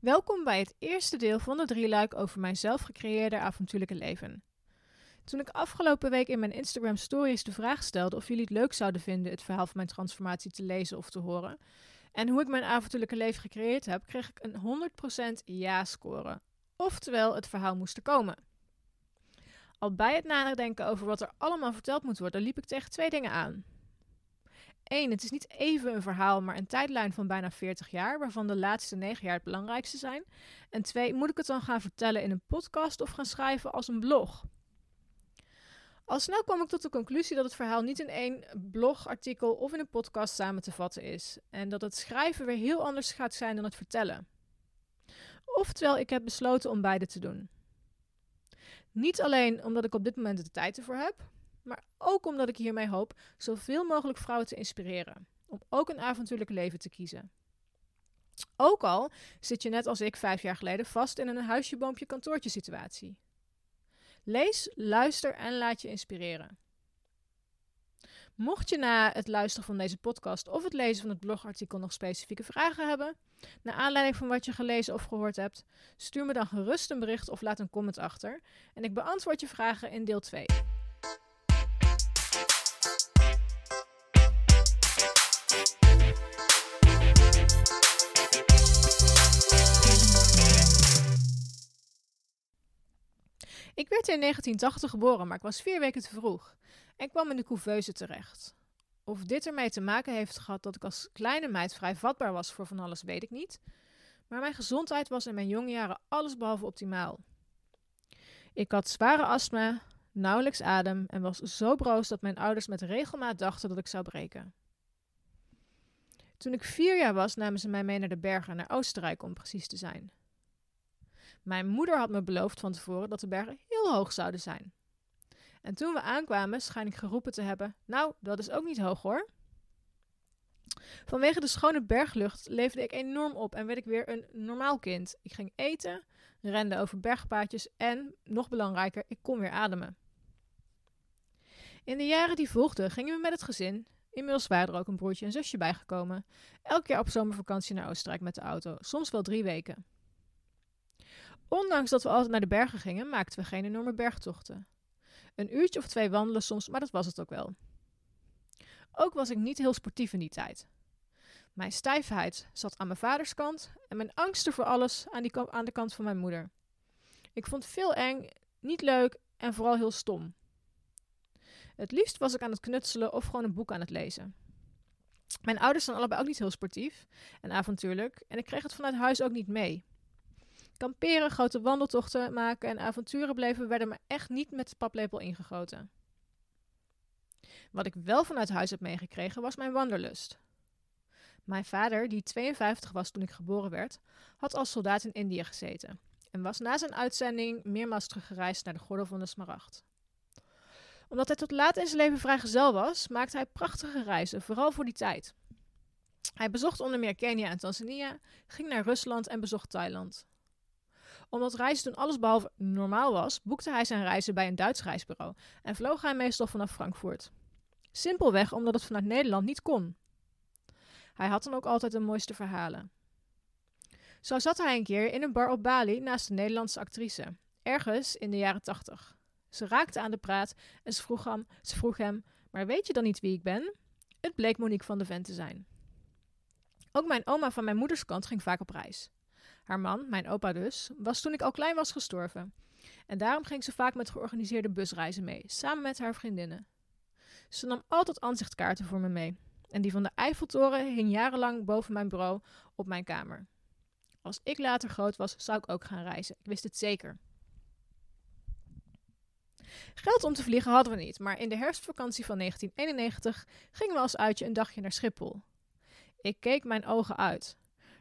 Welkom bij het eerste deel van de drieluik over mijn zelf gecreëerde avontuurlijke leven. Toen ik afgelopen week in mijn Instagram stories de vraag stelde of jullie het leuk zouden vinden het verhaal van mijn transformatie te lezen of te horen, en hoe ik mijn avontuurlijke leven gecreëerd heb, kreeg ik een 100% ja-score. Oftewel, het verhaal moest er komen. Al bij het nadenken over wat er allemaal verteld moet worden, liep ik tegen twee dingen aan. Eén, het is niet even een verhaal, maar een tijdlijn van bijna 40 jaar, waarvan de laatste 9 jaar het belangrijkste zijn. En twee, moet ik het dan gaan vertellen in een podcast of gaan schrijven als een blog? Al snel kwam ik tot de conclusie dat het verhaal niet in één blogartikel of in een podcast samen te vatten is. En dat het schrijven weer heel anders gaat zijn dan het vertellen. Oftewel, ik heb besloten om beide te doen. Niet alleen omdat ik op dit moment de tijd ervoor heb, maar ook omdat ik hiermee hoop zoveel mogelijk vrouwen te inspireren om ook een avontuurlijk leven te kiezen. Ook al zit je net als ik vijf jaar geleden vast in een huisje, boompje, kantoortje situatie. Lees, luister en laat je inspireren. Mocht je na het luisteren van deze podcast of het lezen van het blogartikel nog specifieke vragen hebben, naar aanleiding van wat je gelezen of gehoord hebt, stuur me dan gerust een bericht of laat een comment achter en ik beantwoord je vragen in deel 2. Werd in 1980 geboren, maar ik was vier weken te vroeg en kwam in de couveuse terecht. Of dit ermee te maken heeft gehad dat ik als kleine meid vrij vatbaar was voor van alles, weet ik niet. Maar mijn gezondheid was in mijn jonge jaren allesbehalve optimaal. Ik had zware astma, nauwelijks adem en was zo broos dat mijn ouders met regelmaat dachten dat ik zou breken. Toen ik vier jaar was, namen ze mij mee naar de bergen, naar Oostenrijk om precies te zijn. Mijn moeder had me beloofd van tevoren dat de bergen heel hoog zouden zijn. En toen we aankwamen, schijn ik geroepen te hebben: Nou, dat is ook niet hoog hoor. Vanwege de schone berglucht leefde ik enorm op en werd ik weer een normaal kind. Ik ging eten, rende over bergpaadjes en, nog belangrijker, ik kon weer ademen. In de jaren die volgden gingen we met het gezin, inmiddels waren er ook een broertje en zusje bijgekomen, elk jaar op zomervakantie naar Oostenrijk met de auto, soms wel drie weken. Ondanks dat we altijd naar de bergen gingen, maakten we geen enorme bergtochten. Een uurtje of twee wandelen soms, maar dat was het ook wel. Ook was ik niet heel sportief in die tijd. Mijn stijfheid zat aan mijn vaders kant en mijn angsten voor alles aan, die aan de kant van mijn moeder. Ik vond veel eng, niet leuk en vooral heel stom. Het liefst was ik aan het knutselen of gewoon een boek aan het lezen. Mijn ouders zijn allebei ook niet heel sportief en avontuurlijk en ik kreeg het vanuit huis ook niet mee. Kamperen, grote wandeltochten maken en avonturen bleven werden me echt niet met de paplepel ingegoten. Wat ik wel vanuit huis heb meegekregen was mijn wanderlust. Mijn vader, die 52 was toen ik geboren werd, had als soldaat in Indië gezeten en was na zijn uitzending meermaals teruggereisd naar de Gordel van de Smaragd. Omdat hij tot laat in zijn leven vrijgezel was, maakte hij prachtige reizen, vooral voor die tijd. Hij bezocht onder meer Kenia en Tanzania, ging naar Rusland en bezocht Thailand omdat reizen toen allesbehalve normaal was, boekte hij zijn reizen bij een Duits reisbureau en vloog hij meestal vanaf Frankfurt. Simpelweg omdat het vanuit Nederland niet kon. Hij had dan ook altijd de mooiste verhalen. Zo zat hij een keer in een bar op Bali naast een Nederlandse actrice, ergens in de jaren tachtig. Ze raakte aan de praat en ze vroeg, hem, ze vroeg hem: Maar weet je dan niet wie ik ben? Het bleek Monique van de Ven te zijn. Ook mijn oma van mijn moeders kant ging vaak op reis. Haar man, mijn opa dus, was toen ik al klein was gestorven. En daarom ging ze vaak met georganiseerde busreizen mee, samen met haar vriendinnen. Ze nam altijd aanzichtkaarten voor me mee. En die van de Eiffeltoren hing jarenlang boven mijn bureau op mijn kamer. Als ik later groot was, zou ik ook gaan reizen. Ik wist het zeker. Geld om te vliegen hadden we niet, maar in de herfstvakantie van 1991 gingen we als uitje een dagje naar Schiphol. Ik keek mijn ogen uit.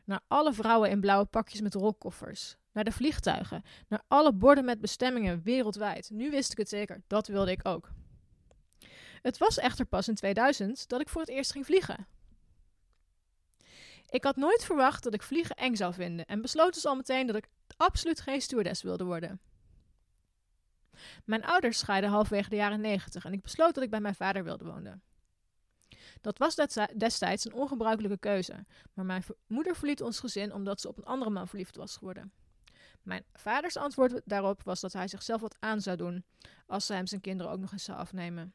Naar alle vrouwen in blauwe pakjes met rolkoffers. Naar de vliegtuigen. Naar alle borden met bestemmingen wereldwijd. Nu wist ik het zeker, dat wilde ik ook. Het was echter pas in 2000 dat ik voor het eerst ging vliegen. Ik had nooit verwacht dat ik vliegen eng zou vinden en besloot dus al meteen dat ik absoluut geen stewardess wilde worden. Mijn ouders scheiden halverwege de jaren 90 en ik besloot dat ik bij mijn vader wilde wonen. Dat was destijds een ongebruikelijke keuze, maar mijn moeder verliet ons gezin omdat ze op een andere man verliefd was geworden. Mijn vaders antwoord daarop was dat hij zichzelf wat aan zou doen als ze hem zijn kinderen ook nog eens zou afnemen.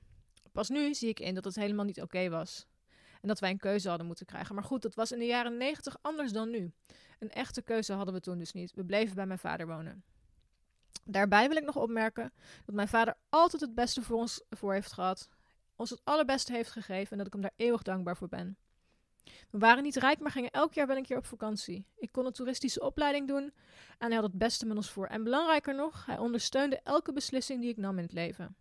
Pas nu zie ik in dat het helemaal niet oké was. En dat wij een keuze hadden moeten krijgen. Maar goed, dat was in de jaren negentig anders dan nu. Een echte keuze hadden we toen dus niet. We bleven bij mijn vader wonen. Daarbij wil ik nog opmerken dat mijn vader altijd het beste voor ons voor heeft gehad. Ons het allerbeste heeft gegeven en dat ik hem daar eeuwig dankbaar voor ben. We waren niet rijk, maar gingen elk jaar wel een keer op vakantie. Ik kon een toeristische opleiding doen en hij had het beste met ons voor. En belangrijker nog, hij ondersteunde elke beslissing die ik nam in het leven.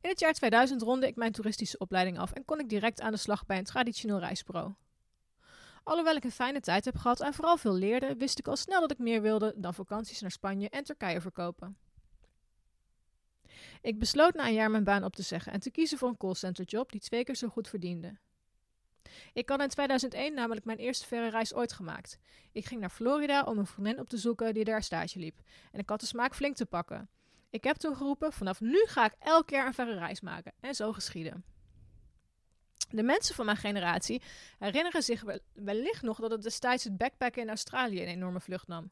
In het jaar 2000 ronde ik mijn toeristische opleiding af en kon ik direct aan de slag bij een traditioneel reisbureau. Alhoewel ik een fijne tijd heb gehad en vooral veel leerde, wist ik al snel dat ik meer wilde dan vakanties naar Spanje en Turkije verkopen. Ik besloot na een jaar mijn baan op te zeggen en te kiezen voor een callcenterjob die twee keer zo goed verdiende. Ik had in 2001 namelijk mijn eerste verre reis ooit gemaakt. Ik ging naar Florida om een vriendin op te zoeken die daar stage liep. En ik had de smaak flink te pakken. Ik heb toen geroepen: vanaf nu ga ik elk jaar een verre reis maken. En zo geschiedde. De mensen van mijn generatie herinneren zich wellicht nog dat het destijds het backpacken in Australië een enorme vlucht nam.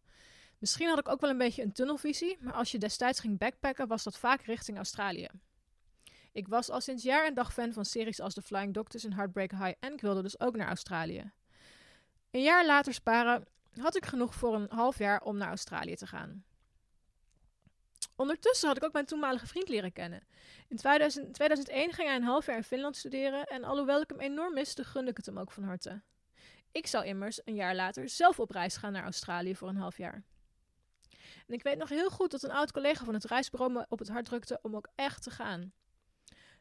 Misschien had ik ook wel een beetje een tunnelvisie, maar als je destijds ging backpacken, was dat vaak richting Australië. Ik was al sinds jaar en dag fan van series als The Flying Doctors en Heartbreak High en ik wilde dus ook naar Australië. Een jaar later sparen had ik genoeg voor een half jaar om naar Australië te gaan. Ondertussen had ik ook mijn toenmalige vriend leren kennen. In 2000, 2001 ging hij een half jaar in Finland studeren en alhoewel ik hem enorm miste, gunde ik het hem ook van harte. Ik zou immers een jaar later zelf op reis gaan naar Australië voor een half jaar. En ik weet nog heel goed dat een oud collega van het reisbureau me op het hart drukte om ook echt te gaan.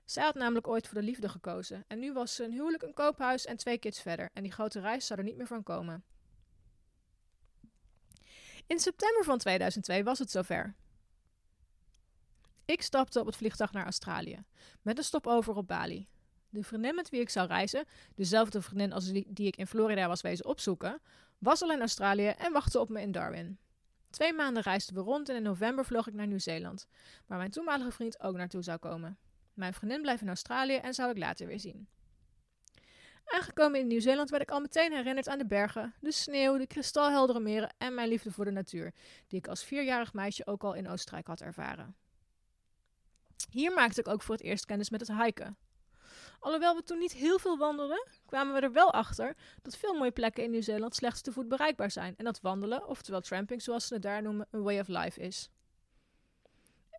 Zij had namelijk ooit voor de liefde gekozen en nu was ze een huwelijk, een koophuis en twee kids verder en die grote reis zou er niet meer van komen. In september van 2002 was het zover. Ik stapte op het vliegtuig naar Australië, met een stopover op Bali. De vriendin met wie ik zou reizen, dezelfde vriendin als die, die ik in Florida was wezen opzoeken, was al in Australië en wachtte op me in Darwin. Twee maanden reisden we rond en in november vloog ik naar Nieuw-Zeeland, waar mijn toenmalige vriend ook naartoe zou komen. Mijn vriendin bleef in Australië en zou ik later weer zien. Aangekomen in Nieuw-Zeeland werd ik al meteen herinnerd aan de bergen, de sneeuw, de kristalheldere meren en mijn liefde voor de natuur, die ik als vierjarig meisje ook al in Oostenrijk had ervaren. Hier maakte ik ook voor het eerst kennis met het hiken. Alhoewel we toen niet heel veel wandelden, kwamen we er wel achter dat veel mooie plekken in Nieuw-Zeeland slechts te voet bereikbaar zijn en dat wandelen, oftewel tramping zoals ze het daar noemen, een way of life is.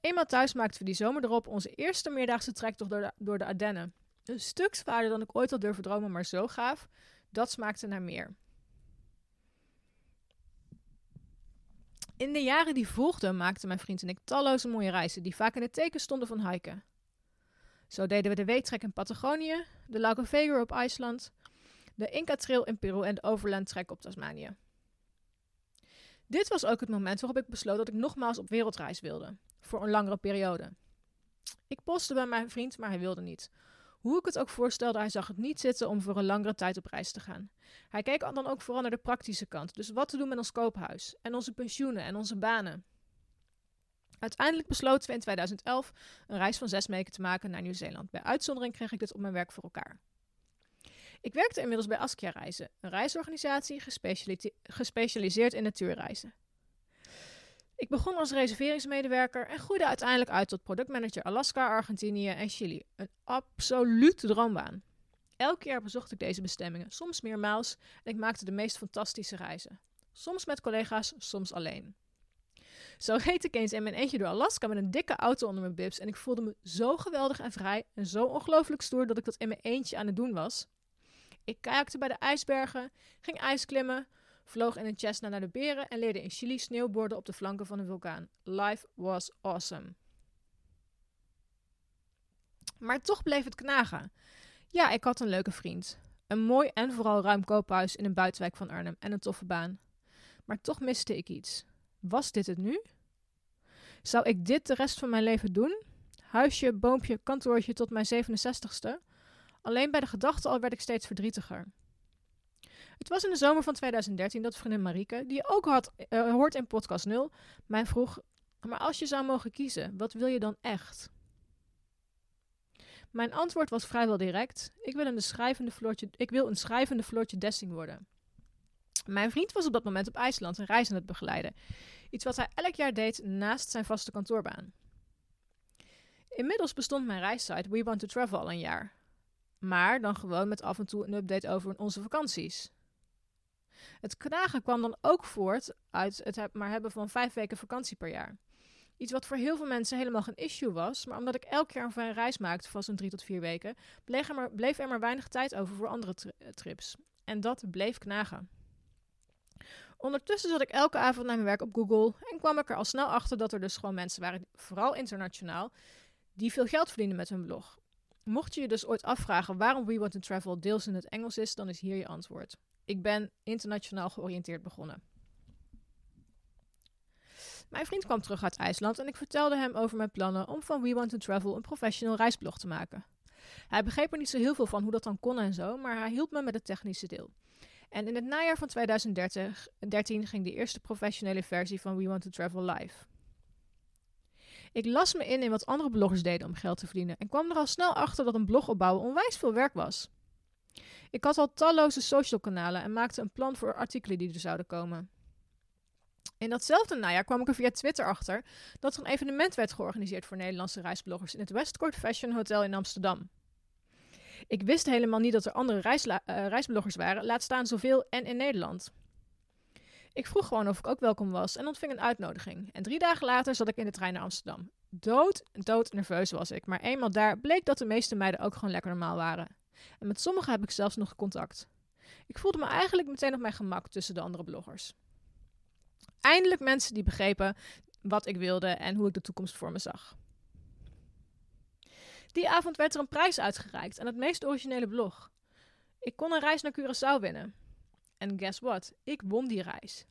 Eenmaal thuis maakten we die zomer erop onze eerste meerdaagse trektocht door de, door de Ardennen. Een stuk zwaarder dan ik ooit had durven dromen, maar zo gaaf. Dat smaakte naar meer. In de jaren die volgden maakten mijn vriend en ik talloze mooie reizen die vaak in het teken stonden van hiken. Zo deden we de weetrek in Patagonië, de Lago Vega op IJsland, de Inca Trail in Peru en de Overland Trek op Tasmanië. Dit was ook het moment waarop ik besloot dat ik nogmaals op wereldreis wilde, voor een langere periode. Ik postte bij mijn vriend, maar hij wilde niet. Hoe ik het ook voorstelde, hij zag het niet zitten om voor een langere tijd op reis te gaan. Hij keek dan ook vooral naar de praktische kant, dus wat te doen met ons koophuis en onze pensioenen en onze banen. Uiteindelijk besloten we in 2011 een reis van zes weken te maken naar Nieuw-Zeeland. Bij uitzondering kreeg ik dit op mijn werk voor elkaar. Ik werkte inmiddels bij Askia Reizen, een reisorganisatie gespecialiseerd in natuurreizen. Ik begon als reserveringsmedewerker en groeide uiteindelijk uit tot productmanager Alaska, Argentinië en Chili. Een absolute droombaan. Elk jaar bezocht ik deze bestemmingen, soms meermaals, en ik maakte de meest fantastische reizen. Soms met collega's, soms alleen. Zo reed ik eens in mijn eentje door Alaska met een dikke auto onder mijn bibs en ik voelde me zo geweldig en vrij en zo ongelooflijk stoer dat ik dat in mijn eentje aan het doen was. Ik kajakte bij de ijsbergen, ging ijsklimmen, vloog in een Cessna naar de beren en leerde in Chili sneeuwborden op de flanken van een vulkaan. Life was awesome. Maar toch bleef het knagen. Ja, ik had een leuke vriend. Een mooi en vooral ruim koophuis in een buitenwijk van Arnhem en een toffe baan. Maar toch miste ik iets. Was dit het nu? Zou ik dit de rest van mijn leven doen? Huisje, boompje, kantoortje tot mijn 67ste? Alleen bij de gedachte al werd ik steeds verdrietiger. Het was in de zomer van 2013 dat vriendin Marieke, die je ook had, uh, hoort in podcast 0, mij vroeg: Maar als je zou mogen kiezen, wat wil je dan echt? Mijn antwoord was vrijwel direct. Ik wil een schrijvende Floortje, ik wil een schrijvende Floortje Dessing worden. Mijn vriend was op dat moment op IJsland een reis aan het begeleiden. Iets wat hij elk jaar deed naast zijn vaste kantoorbaan. Inmiddels bestond mijn reissite We Want to Travel al een jaar. Maar dan gewoon met af en toe een update over onze vakanties. Het knagen kwam dan ook voort uit het maar hebben van vijf weken vakantie per jaar. Iets wat voor heel veel mensen helemaal geen issue was, maar omdat ik elk jaar een reis maakte van zo'n drie tot vier weken, bleef er, maar, bleef er maar weinig tijd over voor andere trips. En dat bleef knagen. Ondertussen zat ik elke avond naar mijn werk op Google en kwam ik er al snel achter dat er dus gewoon mensen waren, vooral internationaal, die veel geld verdienen met hun blog. Mocht je je dus ooit afvragen waarom We Want to Travel deels in het Engels is, dan is hier je antwoord. Ik ben internationaal georiënteerd begonnen. Mijn vriend kwam terug uit IJsland en ik vertelde hem over mijn plannen om van We Want to Travel een professional reisblog te maken. Hij begreep er niet zo heel veel van hoe dat dan kon en zo, maar hij hielp me met het technische deel. En in het najaar van 2013 ging de eerste professionele versie van We Want to Travel live. Ik las me in in wat andere bloggers deden om geld te verdienen en kwam er al snel achter dat een blog opbouwen onwijs veel werk was. Ik had al talloze social kanalen en maakte een plan voor artikelen die er zouden komen. In datzelfde najaar kwam ik er via Twitter achter dat er een evenement werd georganiseerd voor Nederlandse reisbloggers in het Westcourt Fashion Hotel in Amsterdam. Ik wist helemaal niet dat er andere reisla- uh, reisbloggers waren, laat staan zoveel en in Nederland. Ik vroeg gewoon of ik ook welkom was en ontving een uitnodiging. En drie dagen later zat ik in de trein naar Amsterdam. Dood, dood nerveus was ik, maar eenmaal daar bleek dat de meeste meiden ook gewoon lekker normaal waren. En met sommigen heb ik zelfs nog contact. Ik voelde me eigenlijk meteen op mijn gemak tussen de andere bloggers. Eindelijk mensen die begrepen wat ik wilde en hoe ik de toekomst voor me zag. Die avond werd er een prijs uitgereikt aan het meest originele blog. Ik kon een reis naar Curaçao winnen. En guess what? Ik won die reis.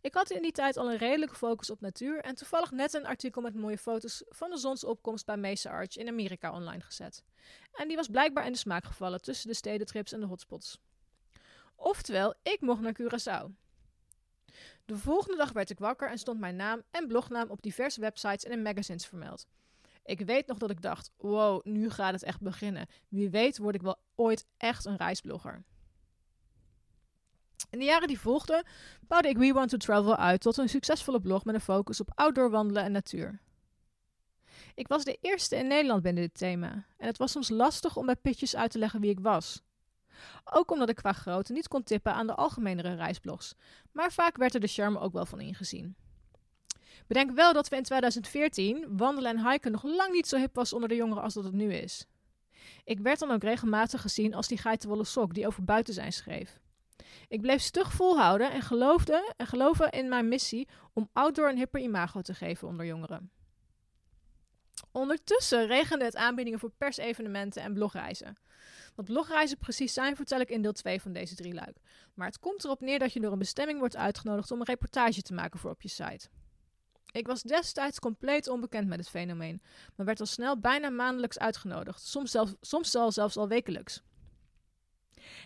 Ik had in die tijd al een redelijke focus op natuur en toevallig net een artikel met mooie foto's van de zonsopkomst bij Mesa Arch in Amerika online gezet. En die was blijkbaar in de smaak gevallen tussen de stedentrips en de hotspots. Oftewel, ik mocht naar Curaçao. De volgende dag werd ik wakker en stond mijn naam en blognaam op diverse websites en in magazines vermeld. Ik weet nog dat ik dacht: wow, nu gaat het echt beginnen. Wie weet word ik wel ooit echt een reisblogger. In de jaren die volgden bouwde ik We Want to Travel uit tot een succesvolle blog met een focus op outdoor wandelen en natuur. Ik was de eerste in Nederland binnen dit thema en het was soms lastig om bij pitches uit te leggen wie ik was. Ook omdat ik qua grootte niet kon tippen aan de algemenere reisblogs, maar vaak werd er de charme ook wel van ingezien. Bedenk wel dat we in 2014 wandelen en hiken nog lang niet zo hip was onder de jongeren als dat het nu is. Ik werd dan ook regelmatig gezien als die geitenwolle sok die over buiten zijn schreef. Ik bleef stug volhouden en geloofde en geloven in mijn missie om outdoor een hipper imago te geven onder jongeren. Ondertussen regende het aanbiedingen voor persevenementen en blogreizen. Wat blogreizen precies zijn, vertel ik in deel 2 van deze drie luik. Maar het komt erop neer dat je door een bestemming wordt uitgenodigd om een reportage te maken voor op je site. Ik was destijds compleet onbekend met het fenomeen, maar werd al snel bijna maandelijks uitgenodigd, soms, soms zelfs al wekelijks.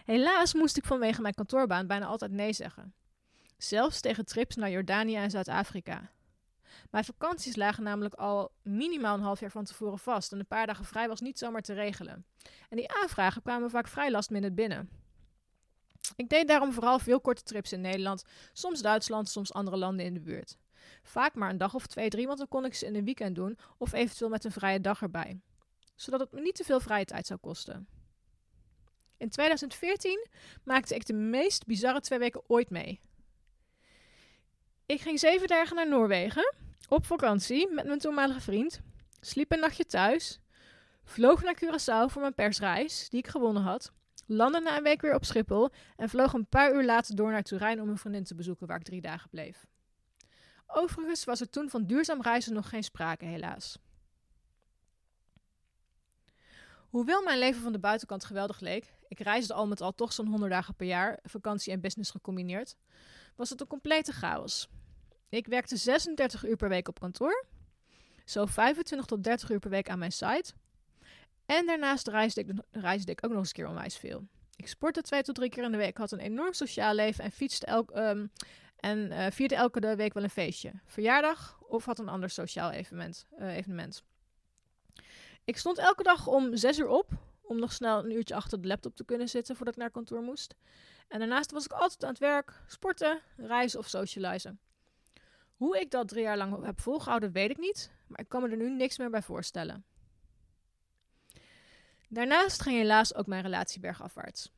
Helaas moest ik vanwege mijn kantoorbaan bijna altijd nee zeggen. Zelfs tegen trips naar Jordanië en Zuid-Afrika. Mijn vakanties lagen namelijk al minimaal een half jaar van tevoren vast en een paar dagen vrij was niet zomaar te regelen. En die aanvragen kwamen vaak vrij last minute binnen. Ik deed daarom vooral veel korte trips in Nederland, soms Duitsland, soms andere landen in de buurt. Vaak maar een dag of twee, drie, want dan kon ik ze in een weekend doen of eventueel met een vrije dag erbij. Zodat het me niet te veel vrije tijd zou kosten. In 2014 maakte ik de meest bizarre twee weken ooit mee. Ik ging zeven dagen naar Noorwegen op vakantie met mijn toenmalige vriend, sliep een nachtje thuis, vloog naar Curaçao voor mijn persreis die ik gewonnen had, landde na een week weer op Schiphol en vloog een paar uur later door naar Turijn om een vriendin te bezoeken waar ik drie dagen bleef. Overigens was er toen van duurzaam reizen nog geen sprake, helaas. Hoewel mijn leven van de buitenkant geweldig leek, ik reisde al met al toch zo'n 100 dagen per jaar, vakantie en business gecombineerd, was het een complete chaos. Ik werkte 36 uur per week op kantoor, zo 25 tot 30 uur per week aan mijn site. En daarnaast reisde ik, reisde ik ook nog eens een keer onwijs veel. Ik sportte twee tot drie keer in de week, had een enorm sociaal leven en fietste elk, um, en uh, vierde elke week wel een feestje. Verjaardag of had een ander sociaal evenement. Uh, evenement. Ik stond elke dag om zes uur op, om nog snel een uurtje achter de laptop te kunnen zitten voordat ik naar kantoor moest. En daarnaast was ik altijd aan het werk, sporten, reizen of socializen. Hoe ik dat drie jaar lang heb volgehouden, weet ik niet, maar ik kan me er nu niks meer bij voorstellen. Daarnaast ging helaas ook mijn relatie bergafwaarts.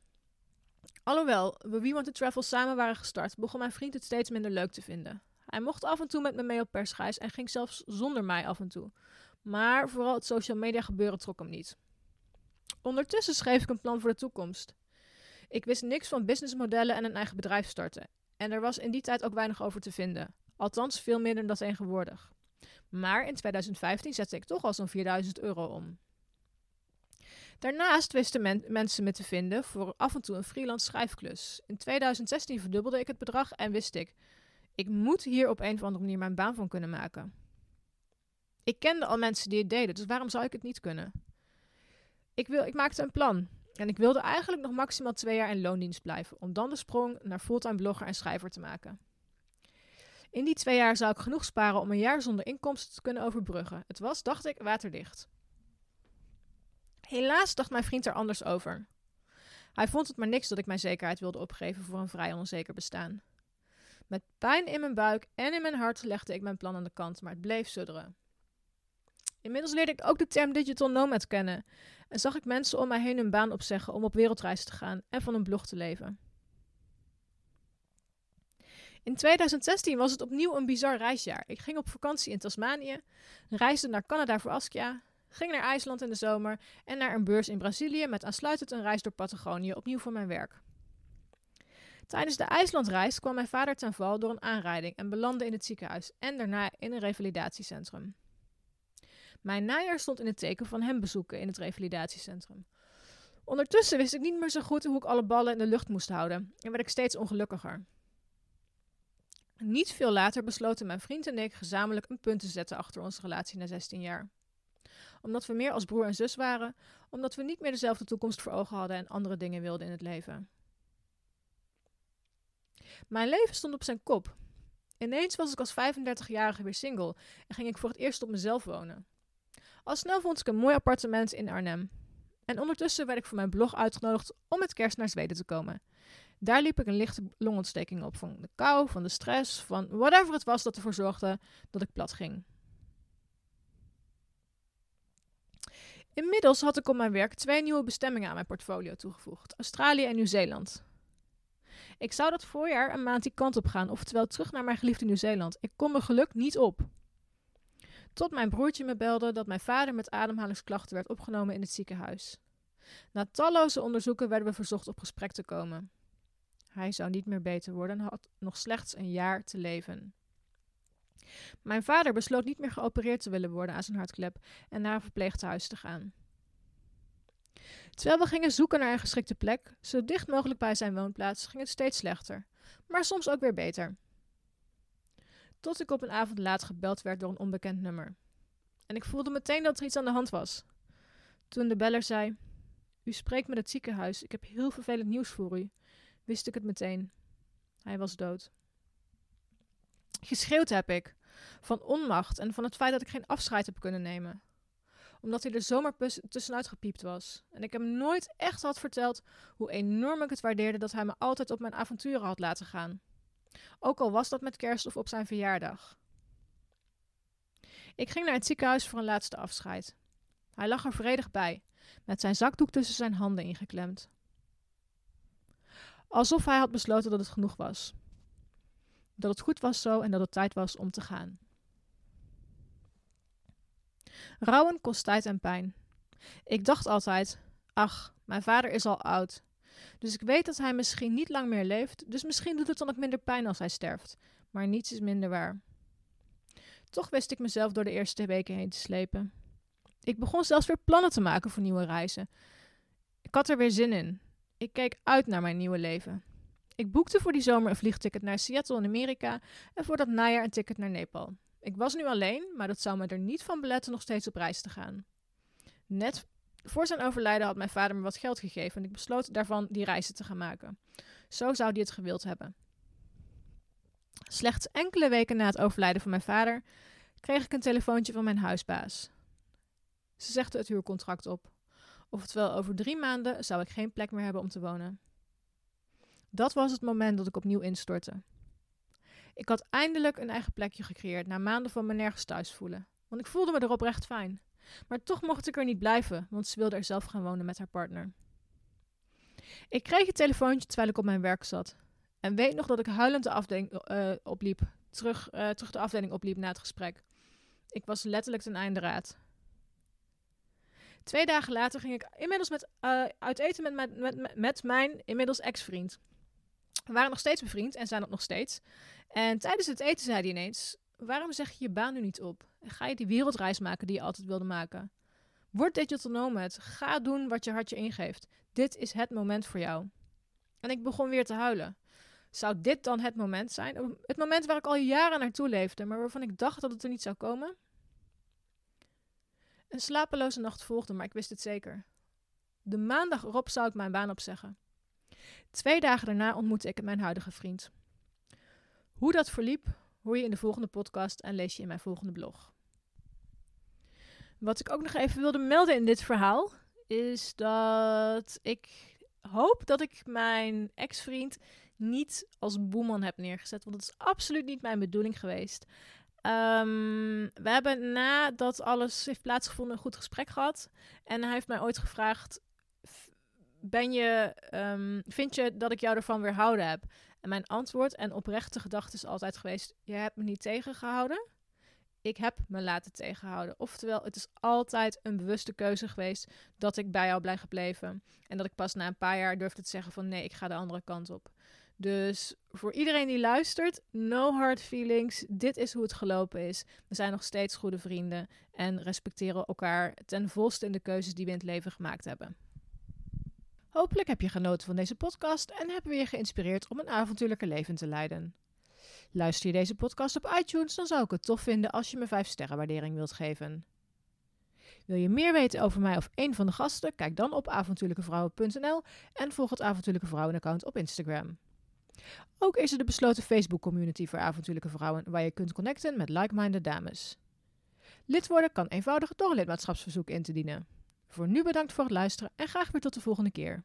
Alhoewel we We Want to Travel samen waren gestart, begon mijn vriend het steeds minder leuk te vinden. Hij mocht af en toe met me mee op persreis en ging zelfs zonder mij af en toe. Maar vooral het social media gebeuren trok hem niet. Ondertussen schreef ik een plan voor de toekomst. Ik wist niks van businessmodellen en een eigen bedrijf starten. En er was in die tijd ook weinig over te vinden. Althans, veel minder dan tegenwoordig. Maar in 2015 zette ik toch al zo'n 4000 euro om. Daarnaast wisten mensen me te vinden voor af en toe een freelance schrijfklus. In 2016 verdubbelde ik het bedrag en wist ik, ik moet hier op een of andere manier mijn baan van kunnen maken. Ik kende al mensen die het deden, dus waarom zou ik het niet kunnen? Ik, wil, ik maakte een plan. En ik wilde eigenlijk nog maximaal twee jaar in loondienst blijven, om dan de sprong naar fulltime blogger en schrijver te maken. In die twee jaar zou ik genoeg sparen om een jaar zonder inkomsten te kunnen overbruggen. Het was, dacht ik, waterdicht. Helaas dacht mijn vriend er anders over. Hij vond het maar niks dat ik mijn zekerheid wilde opgeven voor een vrij onzeker bestaan. Met pijn in mijn buik en in mijn hart legde ik mijn plan aan de kant, maar het bleef sudderen. Inmiddels leerde ik ook de term digital nomad kennen en zag ik mensen om mij heen hun baan opzeggen om op wereldreis te gaan en van een blog te leven. In 2016 was het opnieuw een bizar reisjaar. Ik ging op vakantie in Tasmanië, reisde naar Canada voor Askia, ging naar IJsland in de zomer en naar een beurs in Brazilië met aansluitend een reis door Patagonië, opnieuw voor mijn werk. Tijdens de IJslandreis kwam mijn vader ten val door een aanrijding en belandde in het ziekenhuis en daarna in een revalidatiecentrum. Mijn najaar stond in het teken van hem bezoeken in het revalidatiecentrum. Ondertussen wist ik niet meer zo goed hoe ik alle ballen in de lucht moest houden en werd ik steeds ongelukkiger. Niet veel later besloten mijn vriend en ik gezamenlijk een punt te zetten achter onze relatie na 16 jaar. Omdat we meer als broer en zus waren, omdat we niet meer dezelfde toekomst voor ogen hadden en andere dingen wilden in het leven. Mijn leven stond op zijn kop. Ineens was ik als 35-jarige weer single en ging ik voor het eerst op mezelf wonen. Al snel vond ik een mooi appartement in Arnhem. En ondertussen werd ik voor mijn blog uitgenodigd om met kerst naar Zweden te komen. Daar liep ik een lichte longontsteking op van de kou, van de stress, van whatever het was dat ervoor zorgde dat ik plat ging. Inmiddels had ik op mijn werk twee nieuwe bestemmingen aan mijn portfolio toegevoegd: Australië en Nieuw-Zeeland. Ik zou dat voorjaar een maand die kant op gaan, oftewel terug naar mijn geliefde Nieuw-Zeeland. Ik kon mijn geluk niet op. Tot mijn broertje me belde dat mijn vader met ademhalingsklachten werd opgenomen in het ziekenhuis. Na talloze onderzoeken werden we verzocht op gesprek te komen. Hij zou niet meer beter worden en had nog slechts een jaar te leven. Mijn vader besloot niet meer geopereerd te willen worden aan zijn hartklep en naar een verpleeghuis te gaan. Terwijl we gingen zoeken naar een geschikte plek, zo dicht mogelijk bij zijn woonplaats, ging het steeds slechter, maar soms ook weer beter. Tot ik op een avond laat gebeld werd door een onbekend nummer. En ik voelde meteen dat er iets aan de hand was. Toen de beller zei: U spreekt met het ziekenhuis, ik heb heel vervelend nieuws voor u, wist ik het meteen. Hij was dood. Geschreeuwd heb ik, van onmacht en van het feit dat ik geen afscheid heb kunnen nemen omdat hij er zomaar tussenuit gepiept was. En ik hem nooit echt had verteld hoe enorm ik het waardeerde dat hij me altijd op mijn avonturen had laten gaan. Ook al was dat met kerst of op zijn verjaardag. Ik ging naar het ziekenhuis voor een laatste afscheid. Hij lag er vredig bij, met zijn zakdoek tussen zijn handen ingeklemd. Alsof hij had besloten dat het genoeg was. Dat het goed was zo en dat het tijd was om te gaan. Rouwen kost tijd en pijn. Ik dacht altijd: ach, mijn vader is al oud. Dus ik weet dat hij misschien niet lang meer leeft, dus misschien doet het dan ook minder pijn als hij sterft. Maar niets is minder waar. Toch wist ik mezelf door de eerste weken heen te slepen. Ik begon zelfs weer plannen te maken voor nieuwe reizen. Ik had er weer zin in. Ik keek uit naar mijn nieuwe leven. Ik boekte voor die zomer een vliegticket naar Seattle in Amerika en voor dat najaar een ticket naar Nepal. Ik was nu alleen, maar dat zou me er niet van beletten nog steeds op reis te gaan. Net voor zijn overlijden had mijn vader me wat geld gegeven en ik besloot daarvan die reizen te gaan maken. Zo zou hij het gewild hebben. Slechts enkele weken na het overlijden van mijn vader kreeg ik een telefoontje van mijn huisbaas. Ze zegde het huurcontract op. Oftewel, over drie maanden zou ik geen plek meer hebben om te wonen. Dat was het moment dat ik opnieuw instortte. Ik had eindelijk een eigen plekje gecreëerd na maanden van me nergens thuis voelen. Want ik voelde me erop recht fijn. Maar toch mocht ik er niet blijven, want ze wilde er zelf gaan wonen met haar partner. Ik kreeg een telefoontje terwijl ik op mijn werk zat. En weet nog dat ik huilend de afdeling uh, opliep. Terug, uh, terug de afdeling opliep na het gesprek. Ik was letterlijk ten einde raad. Twee dagen later ging ik inmiddels met, uh, uit eten met, met, met, met mijn inmiddels ex-vriend. We waren nog steeds bevriend en zijn dat nog steeds. En tijdens het eten zei hij ineens: Waarom zeg je je baan nu niet op? En ga je die wereldreis maken die je altijd wilde maken? Word digital nomad. Ga doen wat je hartje ingeeft. Dit is het moment voor jou. En ik begon weer te huilen. Zou dit dan het moment zijn? Het moment waar ik al jaren naartoe leefde, maar waarvan ik dacht dat het er niet zou komen? Een slapeloze nacht volgde, maar ik wist het zeker. De maandag erop zou ik mijn baan opzeggen. Twee dagen daarna ontmoette ik mijn huidige vriend. Hoe dat verliep, hoor je in de volgende podcast en lees je in mijn volgende blog. Wat ik ook nog even wilde melden in dit verhaal is dat ik hoop dat ik mijn ex-vriend niet als boeman heb neergezet. Want dat is absoluut niet mijn bedoeling geweest. Um, we hebben nadat alles heeft plaatsgevonden een goed gesprek gehad. En hij heeft mij ooit gevraagd: ben je, um, vind je dat ik jou ervan weerhouden heb? En mijn antwoord en oprechte gedachte is altijd geweest: je hebt me niet tegengehouden. Ik heb me laten tegenhouden. Oftewel, het is altijd een bewuste keuze geweest dat ik bij jou blijf gebleven. En dat ik pas na een paar jaar durfde te zeggen van nee, ik ga de andere kant op. Dus voor iedereen die luistert, no hard feelings. Dit is hoe het gelopen is. We zijn nog steeds goede vrienden en respecteren elkaar ten volste in de keuzes die we in het leven gemaakt hebben. Hopelijk heb je genoten van deze podcast en hebben we je geïnspireerd om een avontuurlijke leven te leiden. Luister je deze podcast op iTunes, dan zou ik het tof vinden als je me 5 sterren waardering wilt geven. Wil je meer weten over mij of een van de gasten? Kijk dan op avontuurlijkevrouwen.nl en volg het Avontuurlijke Vrouwen account op Instagram. Ook is er de besloten Facebook community voor avontuurlijke vrouwen waar je kunt connecten met like-minded dames. Lid worden kan eenvoudig door een lidmaatschapsverzoek in te dienen. Voor nu bedankt voor het luisteren en graag weer tot de volgende keer.